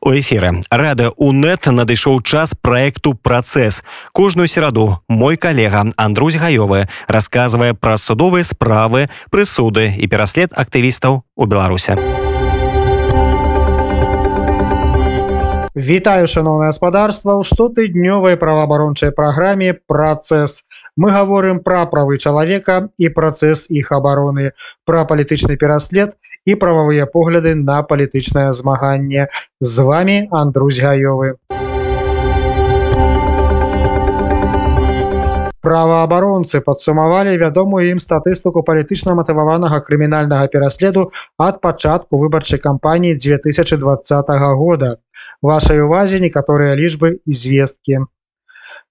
у эфиры рада унет надышоў час проекту працэс кожную сераду мой калега Андрусь гаёвы рассказывае пра судовыя справы прысуды і пераслед актывістаў у беларусе Вітаю шаноўнае гаспадарства ў штотыднёвай праваабарончай праграме працэс мы гаворым пра правы чалавека і працэс іх абароны пра палітычны пераслед і прававыя погляды на палітычнае змаганне. З вами Андрусь гаёвы праваабаронцы падсумавалі вядомую ім статыстыку палітычна матываванага крымінальнага пераследу ад пачатку выбарчай кампаніі 2020 года. Вашай увазе некаторыя лічбы і звесткі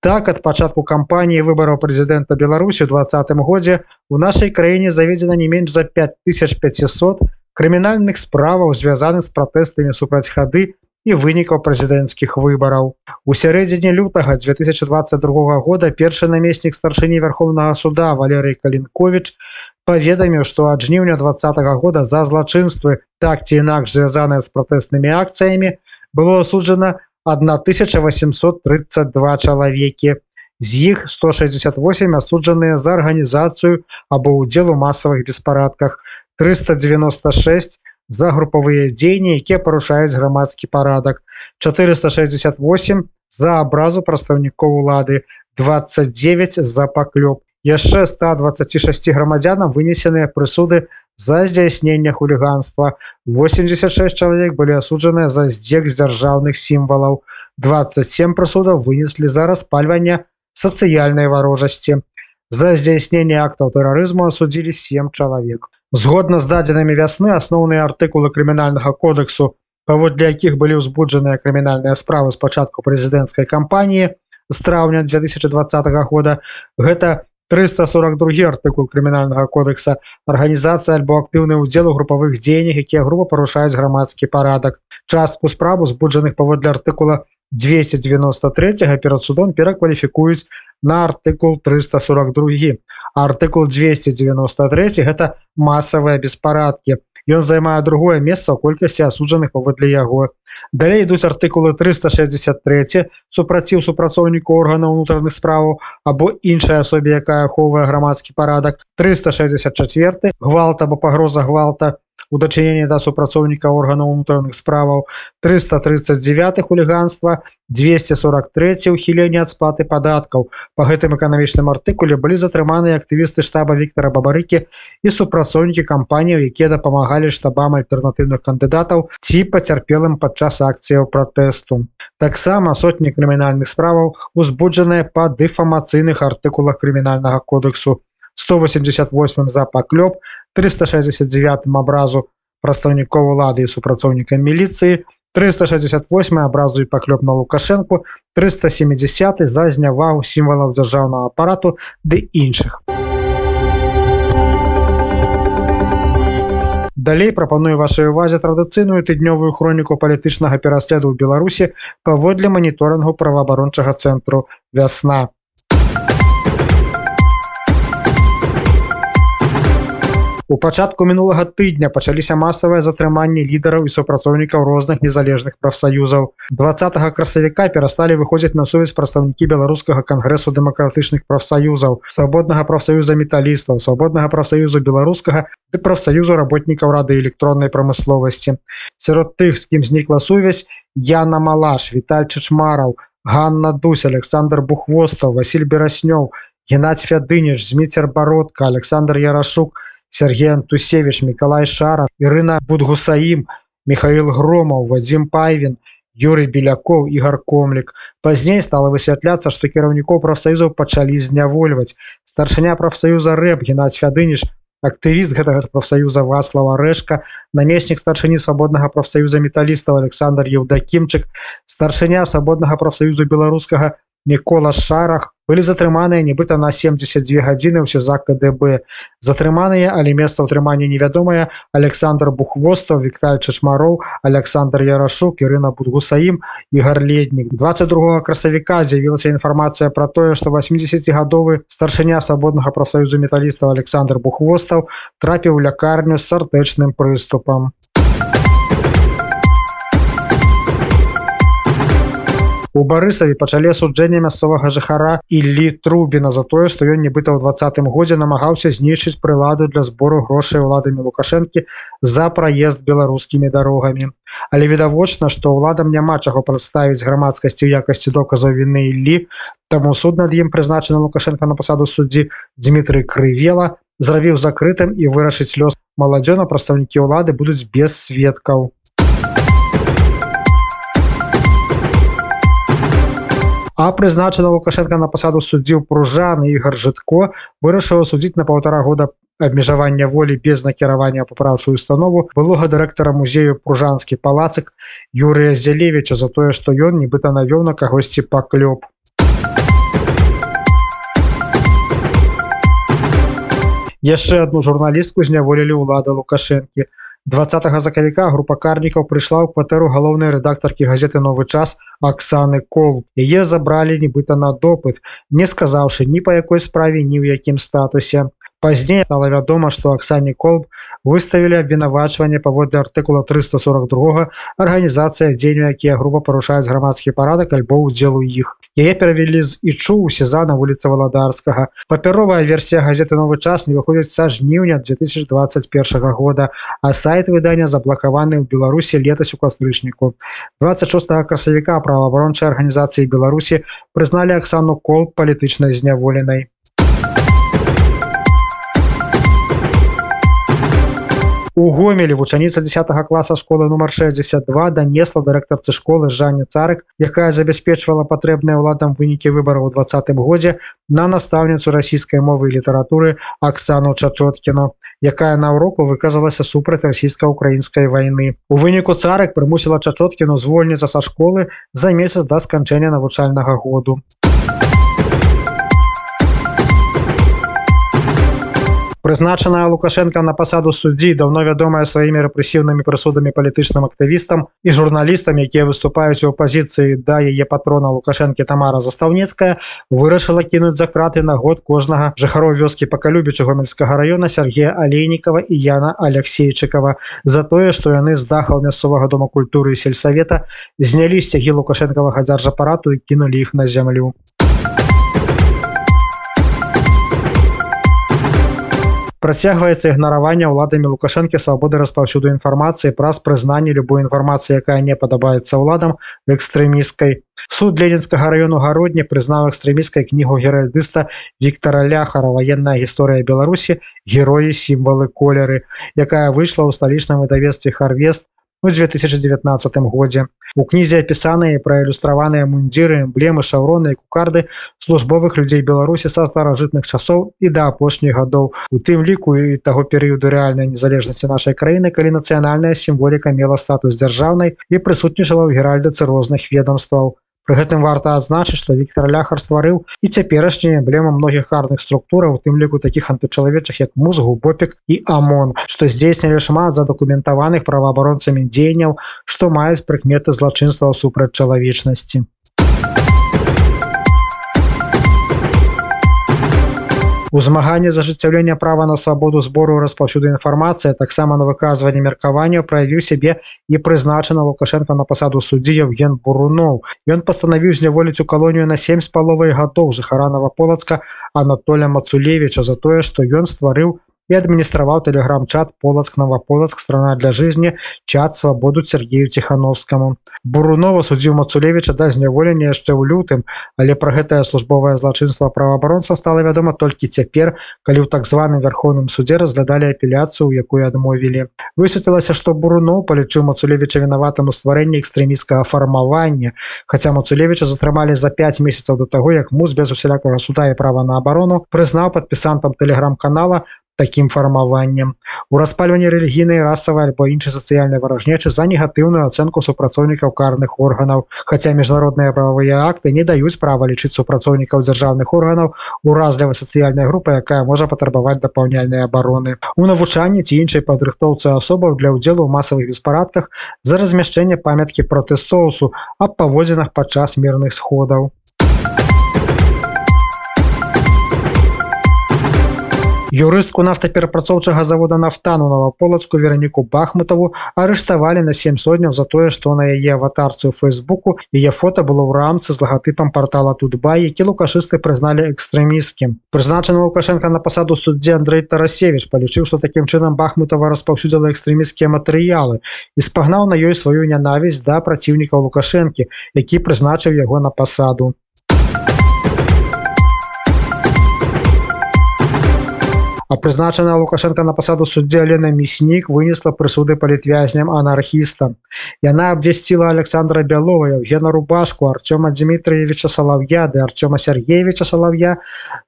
Так ад пачатку кампаніі выбараў прэзідэнта Беларусі двадцатым годзе у нашай краіне заведзена не менш за 5500 крымінальных справаў звязаных з пратэстамі супраць хады і вынікаў прэзідэнцкіх выбараў. У сярэдзіне лютага 2022 года першы намеснік старшыні вярхоўнага суда Валерый Калінкович паведаміў, што ад жніўня два -го года за злачынствы так ці інакш звязаныя з пратэснымі акцыямі было асуджана 1832 чалавекі. З іх 168 асуджаныя за арганізацыю або ўдзел у масавых беспарадках, 396 за групавыя дзеянні, якія парушаюць грамадскі парадак, 468 за абразу прадстаўнікоў улады, 29 за паклёп. Яшчэ 126 грамадзянам вынесеныя прысуды за здзяйснення хуліганства. 86 чалавек былі асуджаныя за здзек дзяржаўных сімвалаў. 27 прысудаў вынеслі за распальвання сацыяльнай варожасці. За здзяйснение актаў тэрарызму асудзілі 7 чалавек. Згодна з дадзенымі вясны асноўныя артыкулы крымінальнага кодексу паводле якіх былі ўзбуджаныя крымінальныя справы з пачатку прэзідэнцкай кампаніі з траўня 2020 года гэта 342 артыкул крымінальнага кодекса арганізацыя альбо актыўны ўдзел у групавых дзеяннях якія група парушаюць грамадскі парадак частку справу збуджаных паводле артыкула 293 перад судом перакваліфікуюць на артыкул 342 артыкул 293 гэта масавыя беспарадкі Ён займае другое месца ў колькасці асуджаных паводле яго. Далей ідуць артыкулы 363 супраціў супрацоўніку органа ўнутраных справаў або іншая асобе, якая ахоўвае грамадскі парадак 364 гвалта або пагроза гвалта у дачыненні да супрацоўніка органаў унутраных справаў 339 хуліганства 243 ухіленне ад сплаты падаткаў. По гэтым эканамічным артыкуле былі затрыманыя актывісты штаба Віктора бабарыкі і супрацоўнікі кампаніяў якія дапамагалі штабам альтэрнатыўных кандыдатаў ці пацярпелым падчас акцыяў пратэсту. Таксама сотні крымінальных справаў узбуджаныя па дэфамацыйных артыкулах крымінальнага кодексу. 188 за паклёп 369 абразу прадстаўнікоў улады і супрацоўнікам міліцыі 368 абразу і паклёп на лукашэнку 370 за знявагу сімвалаў дзяржаўнага апарату ды іншых Далей прапаную вашай увазе традыцыйную тыднёвую хроніку палітычнага пераследу ў беларусі паводле маніторынгу праваабарончага цэнтру вясна У пачатку мінулага тыдня пачаліся масавыя затрыманні лідараў і супрацоўнікаў розных незалежных прафсаюзаў. 20 красавіка перасталі выходзіць на сувязь прадстаўнікі беларускага кангрэсу дэмакратычных прафсаюзаў, свабоднага прафсаюза металістаў, свабоднага прафсаюзу беларускага ды прафсаюзу работнікаў рады электроннай прамысловасці. Сярод тых, з кім знікла сувязь, Яна Малаш, Віталь Чачмараў, Ганна Дусь, Александр Бухвостаў, Васіль Бераснёў, Геннадзь Фядыныч, Зміцер Бародка, Александр Ярашук, Сергей Антусевич, Миколай Шаров, Ирина Будгусаим, Михаил Громов, Вадим Пайвин, Юрый Беляков, Игорь Комлик. Пазней стало высвятляться, что кіраўнікоў профсоюзов пачалі знявольваць. Старшыня профсоюза рэп Геннадзь Фядыныч, актывіст гэтага профсоюза Васлава Рэшка, намеснік старшыні свабоднага профсоюза металістаў Александр Еўдакімчык, старшыня свабоднага профсоюзу беларускага Мікола шарах. Былі затрыманыя нібыта на 72 гадзіны ўсе за КДБ затрыманыя але месца ўтрымання невядомая Александр бухвостаў Вікталь чачмароў Александр Ярашук Ірына будгусаім і гарледнік 22 красавіка з'явілася інфармацыя пра тое што 80гадовы старшыня свабоднага прафсаюзу металістаў Александр бухвостаў трапіў лякарню з сартэчным прыступам у барысаве пачалі асуджэнне мясцовага жыхара Іллі трубіна за тое што ён нібыта ў двадцатым годзе намагаўся знішчыць прыладу для збору грошай уладамі лукашэнкі за праезд беларускімі дарогамі. Але відавочна што ўладам няма чаго прадставіць грамадскасці ў якасці доказаў віны Іллі таму суд над ім прызначана лукашенко на пасаду суддзі Дмітрый крывела зрабіў закрытым і вырашыць лёс. Маладзёна прадстаўнікі ўлады будуць без сведкаў а прызначана лукашенко на пасаду суддзіў пружаны ігар жытко вырашыў судзіць на паўтара года абмежавання волі без накіравання папраўчую установу былога дырэктара музею пружанскі палацык Юрыя зялевича за тое што ён нібыта навёў на кагосьці паклёп. Яшчэ одну журналістку зняволілі ўлады лукашэнкі 20 закавіка група карнікаў прыйшла ў кватэру галоўнай рэдактаркі газеты новы час Аксаны кол. Яе забралі нібыта на допыт не сказаўшы ні па якой справе ні ў якім статусе пазней стала вядома што аксане колб выставілі абвінавачванне паводле артыкула 342 арганізацыя дзеню якія група парушаюць грамадскі парадак альбо удзелу іх. Яе перавялі з ічу у сезана вуліца валадарскага. Папяровая версія газеты новы час не выходзіць са жніўня 2021 года а сайт выдання заблакаваны ў беларусі летась у кастрычніку. 26 красавіка праваабарончай арганізацыі беларусі прызналі аксану кол палітычнай зняволенай У гомелі вучаніца 10 класа школы нумар 62 данесла дырэктарцы школы Жанне царык, якая забяспечвала патрэбныя ўладам вынікі выбараў у двадцатым годзе на настаўніцу расійскай мовы і літаратуры Аксану Чачоткіну, якая на ўроку выказалася супраць расійска-украінскай вайны. У выніку царык прымусіла Чачоткіну звольніцца са школы за месяц да сканчэння навучальнага году. Прызначаная лукашенко на пасаду суддзі даўно вядомая сваімі рэпрэсіўнымі прысудамі палітычным актывістам і журналістам якія выступаюць у апазіцыі да яе патрона лукашэнкі тамара застаўніцкая вырашыла кінуць за краты на год кожнага жыхароў вёскі пакалюбіча гомельскага района Сергея алейнікова і Яна алексейчыкова за тое што яны з дахаў мясцовага дома культуры і сельсавета знялі сцягі лукашэнкавага дзяржапарату і кінулі іх на зямлю працягваецца ігнараванне ўладамі лукашэнкі свабоды распаўсюду інфармацыі праз прызнанне любой інфармацыі якая не падабаецца ўладам экстрэміскай суд ленінскага району гародні прызнаў экстрэміскай кнігу геральдыста Віктора ляхара ваенная гісторыя беларусі. Героі сімвалы колеры якая выйшла ў сталічным выдавестве харвест у 2019 годзе у кнізе апісаныя праілюстраваныя мундзіры эмблемы шаўроны і кукарды службовых людзей беларусі са старажытных часоў і да апошніх гадоў у тым ліку і таго перыяду рэальнай незалежнасці нашай краіны калі нацыянальная сімволіка мела статус дзяржаўнай і прысутнічала ў геральдыцы розных ведомстваў Пры гэтым варта адзначыць, што Віктор ляхар стварыў і цяперашняя эмблема многіх карных структураў, у тым ліку такіх антычалавечых як музгу, бопік і амон, што здзейснілі шмат задакументаваных праваабаронцамі дзеянняў, што маюць прыкметы злачынства супраць чалавечнасці. У змаганні за ажыццяўлення права на свабоду збору распаўсюду інфармацыя таксама на выказванне меркаванняў праявіў сябе і прызначана лукашенко на пасаду суддзіяў ген буруноў ён пастанавіў зняволіць у калонію на семь з паловай гадоў жыхаранова полацка анатоля мацулевича за тое што ён стварыў и администровал телеграм-чат Полоцк Новополоцк страна для жизни. Чат свободу Сергею Тихановскому Бурунова суддзіў Мацулевича да зняволення яшчэ ў лютым. Але про гэтае службовае злачынства праваабаронца стало вядома толькі цяпер калі ў так званым верховным суде разглядалі апеляцыю якую адмовілі. Высветлілася што Бурунов палічыў Мацулевича вінаватым у стварэнні экстрэміскага фармавання хаця Мацулевича затрымалі за 5 месяцаў до таго як муз без усялякага суда і права на абарону прызнаў падпісантам телеграм-канала таким фармаваннем у распальванні рэлігійнай расавай альбо іншай сацыяльнай варажнечы за негатыўную ацэнку супрацоўнікаў карных органаў хаця міжнародныя прававыя акты не даюць права лічыць супрацоўнікаў дзяржаўных органаў уразлівай сацыяльнай групы якая можа патрабаваць дапаўняльнай абароны у навучанні ці іншай падрыхтоўцы асобаў для ўдзелу ў масавых беспарадках за размяшчэнне памяткі протэстоўцу аб паводзінах падчас мірных сходаў юрыстку нафтаперапрацоўчага завода нафтану новополацку вераніку бахмутаву арыштавалі на 7 сотняў за тое што на яе аватарцыю фейсбуку яе фото было ў рамцы з лагатыпам портала тутба які лукашысты прызналі экстрэміскім прызначаны лукашенко на пасаду суддзе Андрей тарасевич палічыў што такім чынам бахмутава распаўсюдзіла экстрэміскія матэрыялы і спагнаў на ёй сваю нянавісць да праціўнікаў лукашэнкі які прызначыў яго на пасаду а прызначана лукашенко на пасаду суддзе Лена мяснік вынесла прысуды палітвязням анархістам. Яна абвясціла александра бялова евгена рубашку артёма дмітриевича салав'я ды артёма сергеевича салав'я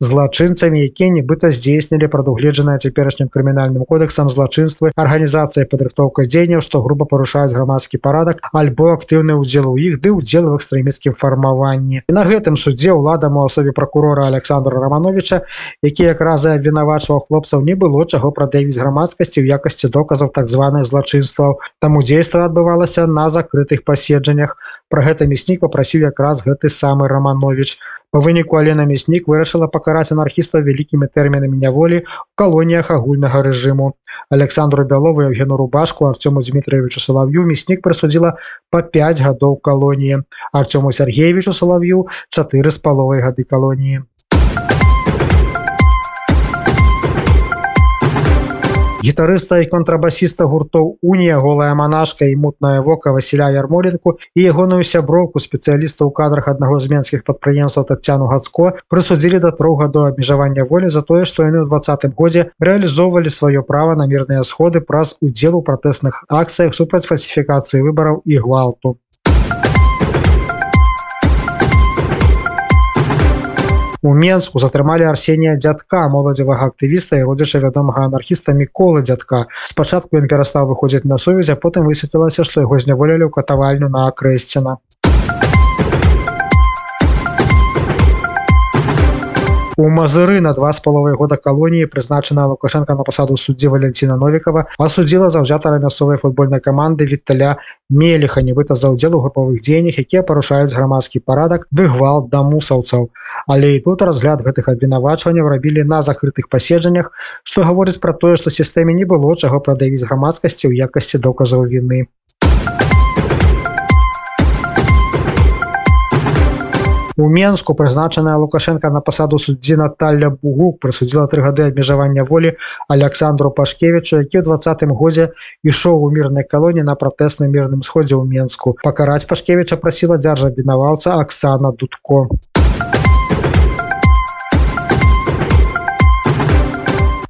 злачынцамі якія нібыта здзейснілі прадугледжанае цяперашнім крымінальным кодэксам злачынствы арганізацыя падрыхтоўка дзеянняў што груба парушаюць грамадскі парадак альбо актыўны ўдзел у іх ды ўдзел в экстрэміцкім фармаванні. І на гэтым суддзе ўладам у асобе прокурора александра романовича які якраз абвінавачваў хлопцаў не было чаго прадавіць грамадскасці ў якасці доказаў так званых злачынстваў. Таму дзейства адбывалася на закрытых паседжаннях. Про гэта мяснік попрасіў якраз гэты самы романович по выніку алена мяснік вырашыла пакараць анархістаў вялікімі тэрмінамі няволі у калоніях агульнага рэжыму. Александру бялову евгену рубашку артёму дмитриевичу салав'ю мяснік прысудзіла по 5 гадоў калоніі. Артёму сергеевичу салав'ю чатыры з паловай гады калоніі гітарыста і контрабасіста гуртоў унія голая манашка і мутная вока Васіля ярмоленку і ягоную сяброўку спецыяліста ў кадрах аднаго з менскіх прадпрыемстваў татцяну гацко прысудзілі да трох гадоў абмежавання волі за тое што яны ў двадцатым годзе рэалізоўвалі сваё права на мірныя сходы праз удзел у пратэсных акцыях супраць фальсіфікацыі выбараў і гвалту у менску затрымалі арсенія дзядка моладзевага актывіста і родзіча вядомага анархіста міколы дзядка. Спачатку ён перастаў выходзіць на сувязь а потым высветлілася што яго зняволілі ў катавальню на акрэсціна у мазыры на два з паловай года калоніі прызначана лукашенко на пасаду суддзі валенціна новікова асудзіла заўзятара мясцовай футбольнай каманды віталя меліха нібыта за ўдзел у групавых дзеяннях якія парушаюць грамадскі парадак ды гвалт да мусаўцаў але і тут разгляд гэтых абвінавачванняў рабілі на закрытых паседжаннях што гаворыць пра тое што сістэме не было чаго прадавіць грамадскасці ў якасці доказаў віны у менску прызначаная лукашенко на пасаду суддзі Наталля бугук прысудзіла тры гады абмежавання волі александру пашкевичу які ў двадцатым годзе ішоў у мірнай калоні на пратэсным мірным сходзе ў менску. Пакараць пашкевича прасіла дзяржа абвінаваўца Аксана дудко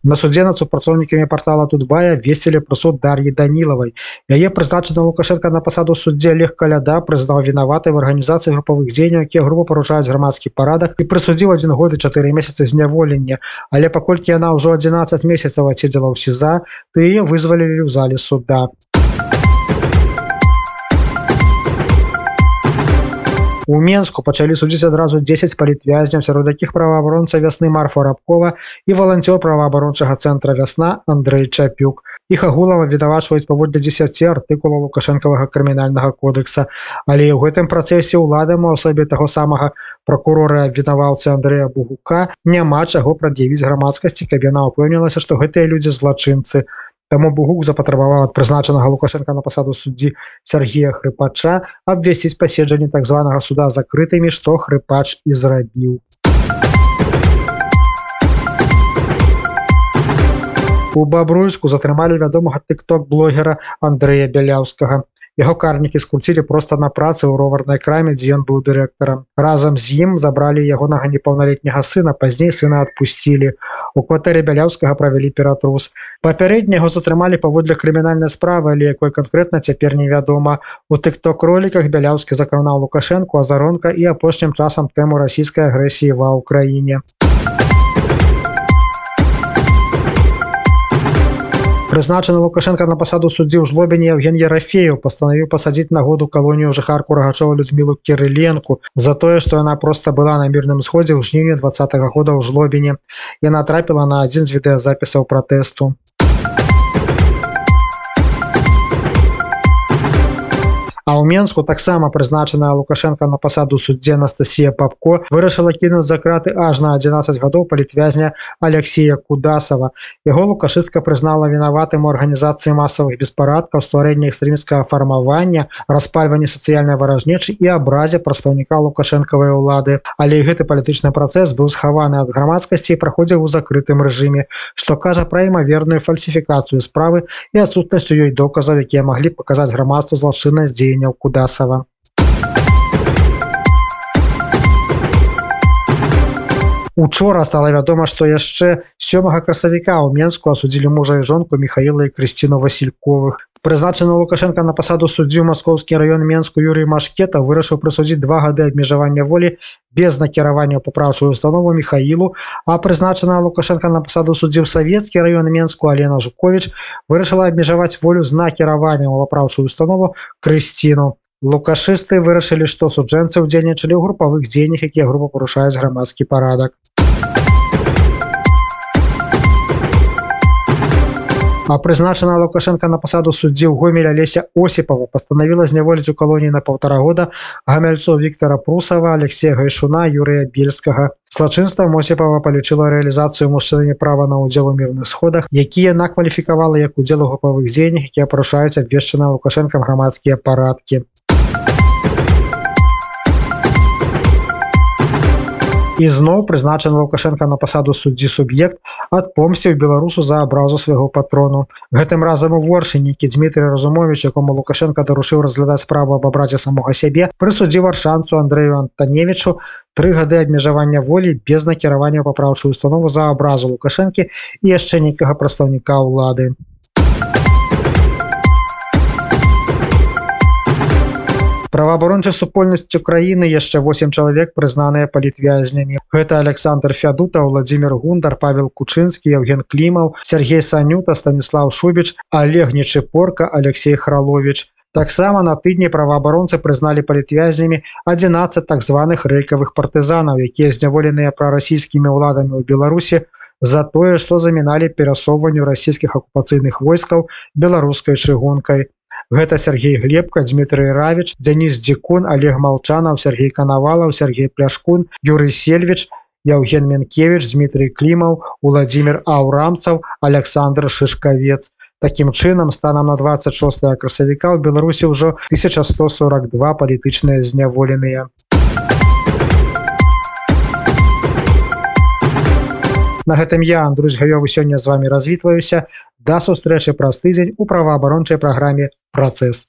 на судзе над супрацоўнікамі портала тутбая весілі прысуд дар'і данілавай яе прызначана лукашенко на пасаду суддзе лег каляда прызнаў вінаватай в арганізацыі групавых дзеянняў якія група парушаюць грамадскі парадак і прысудзіў адзін год і чатыры месяцы зняволення. Але паколькі яна ўжо 11 месяцаў адседзела ў сеза то яе вызвалілі ў зале суда у менску пачалі судзіць адразу 10 палітвязняў сярод якіх праваабаронца вясны марфа рабкова і валанцёр праваабарончага цэнтра вясна Андрей чапюк. Іх агулава відавачваюць паводле 10 артыкула лукашэнкавага крымінальнага кодекса. Але ў гэтым працэсе ўладам у асобе таго самага прокурора абвінаваўцы Андрэя бугука няма чаго прад'явіць грамадскасці каб яна ўпэўнілася што гэтыя людзі злачынцы а Таму Бугук запатрабаваў ад прызначанага Лукашенко на пасаду суддзі Сергія Хрыпача абвесціць паседжанне так званага суда закрытымі, што хрыпач і зрабіў. У бабруйску затрымалі вядомага тыкток блогера Андрэя Бяляўскага яго карнікі скруцілі просто на працы ў роварнай краме дзе ён быў дырэктарам. Разам з ім забралі ягонага непаўналетняга сына пазней сына адпусцілі у кватэры бяляўскага правялі ператрус. Папярэдняго затрымалі паводле крымінальнай справы але якой канкрэтна цяпер невядома. У тыкток роліках бяляўскі закранаў лукашэнку азаронка і апошнім часам тэму расійскай агрэсіі ва ўкраіне прызначаны лукашенко на пасаду суддзі ў жлобіне евген ерафею пастанавіў пасадзіць на году калонію жыхарку рагачова людмілу кирыленку за тое што яна проста была на мірным сходзе ў жніўні два -го года ў жлобіне яна трапіла на адзін з відэазапісаў пратэсту А ў Мску таксама прызначаная Лукашенко на пасаду суддзе Анастасія Папко вырашыла кінуць за краты аж на 11 гадоў палітвязня Алексея Кудасова. Яго лукашыстка прызнала вінаватым у арганізацыі масавых беспарадкаў стварэння экстрэміцкага фармавання, распальванне сацыяльнай варажнечы і абразе прадстаўніка лукашэнкавай улады. Але гэты палітычны працэс быў схаваны ад грамадскасці і праходзіў у закрытым рэжыме, што кажа пра імаверную фальсіфікацыю справы і адсутнасцю ёй доказаў, якія маглі паказаць грамадству злачыннасць дзеянняў кудасава. Учора стала вядома, што яшчэ сёмага красавіка ў Менску асудзілі мужа і жонку Михаіла і Крысціну Васильковых. Прызначаны Лукашенко на пасаду суддзю маскоўскі раён Менску Юрый Машкета вырашыў прысудзіць два гады абмежавання волі без накіравання папраўчую установу Михаілу, а прызначана Лукашенко на пасаду суддзіў савецкі раён Менску Алена Жукович вырашыла абмежаваць волю з накіраваннем у папраўчую установу Крысціну. Лукашысты вырашылі, што суджэнцы ўдзельнічалі ў групавых дзеяннях, якія група парушаюць грамадскі парадак. А прызначана Лукашенко на пасаду суддзі ў гомеля леся Осіпова пастанавіла зняволіць у калоніі на паўтара года гамяльцоў Віктора Прусава, Алексея Гайшуна, Юрыя Бельскага. Злачынствам Осіпава палічыла рэалізацыю мужчыны права на ўдзел у мірных сходах, якія накваліфікавала як удзел у групавых дзеяннях, якія парушаюць абвешчана Лукашенкам грамадскія парадкі. Зноў прызначаны лукашенко на пасаду суддзі суб'ект адпомсціў беларусу за абразу свайго патрону. Гэтым разам у воршанікі дмітрий разумович якому лукашенко дарушыў разглядаць справу об абразе самога сябе прысудзі варшанцу андрею антаневичу тры гады абмежавання волі без накіравання папраўчую установу за абразу лукашэнкі і яшчэ нейкага прадстаўніка ўлады праваабарончай супольнасцю краіны яшчэ 8 чалавек прызнаныя палітвязнямі гэта александр фядута владимир гундар павел кучынскі евген клімаў сергей санюта станіслав шубіч олег нечыпорка алексей хралович таксама на тыдні праваабаронцы прызналі палітвязнямі 11 так званых рэйкавых партызанаў якія зняволеныя прарасійскімі ўладамі ў беларусі за тое што заміналі перасоўванню расійскіх акупацыйных войскаў беларускай чыгункай гэта Сергей глебка Дмітрый равіч Дзяніс дзікун Олег молчанаў Сергей канавалаў Сергей пляшкун Юрый сельвич Яўген Менкевич Дмітрий клімаў Владимир аўрамцаў Александр шишкавец Такім чынам станам на 26 красавіка ў беларусі ўжо 1142 палітычныя зняволеныя. На гэтым я Андрусь гаёвы сёння з вами развітваюся да сустрэчы праз тыдзень у праваабарончай праграме працэс.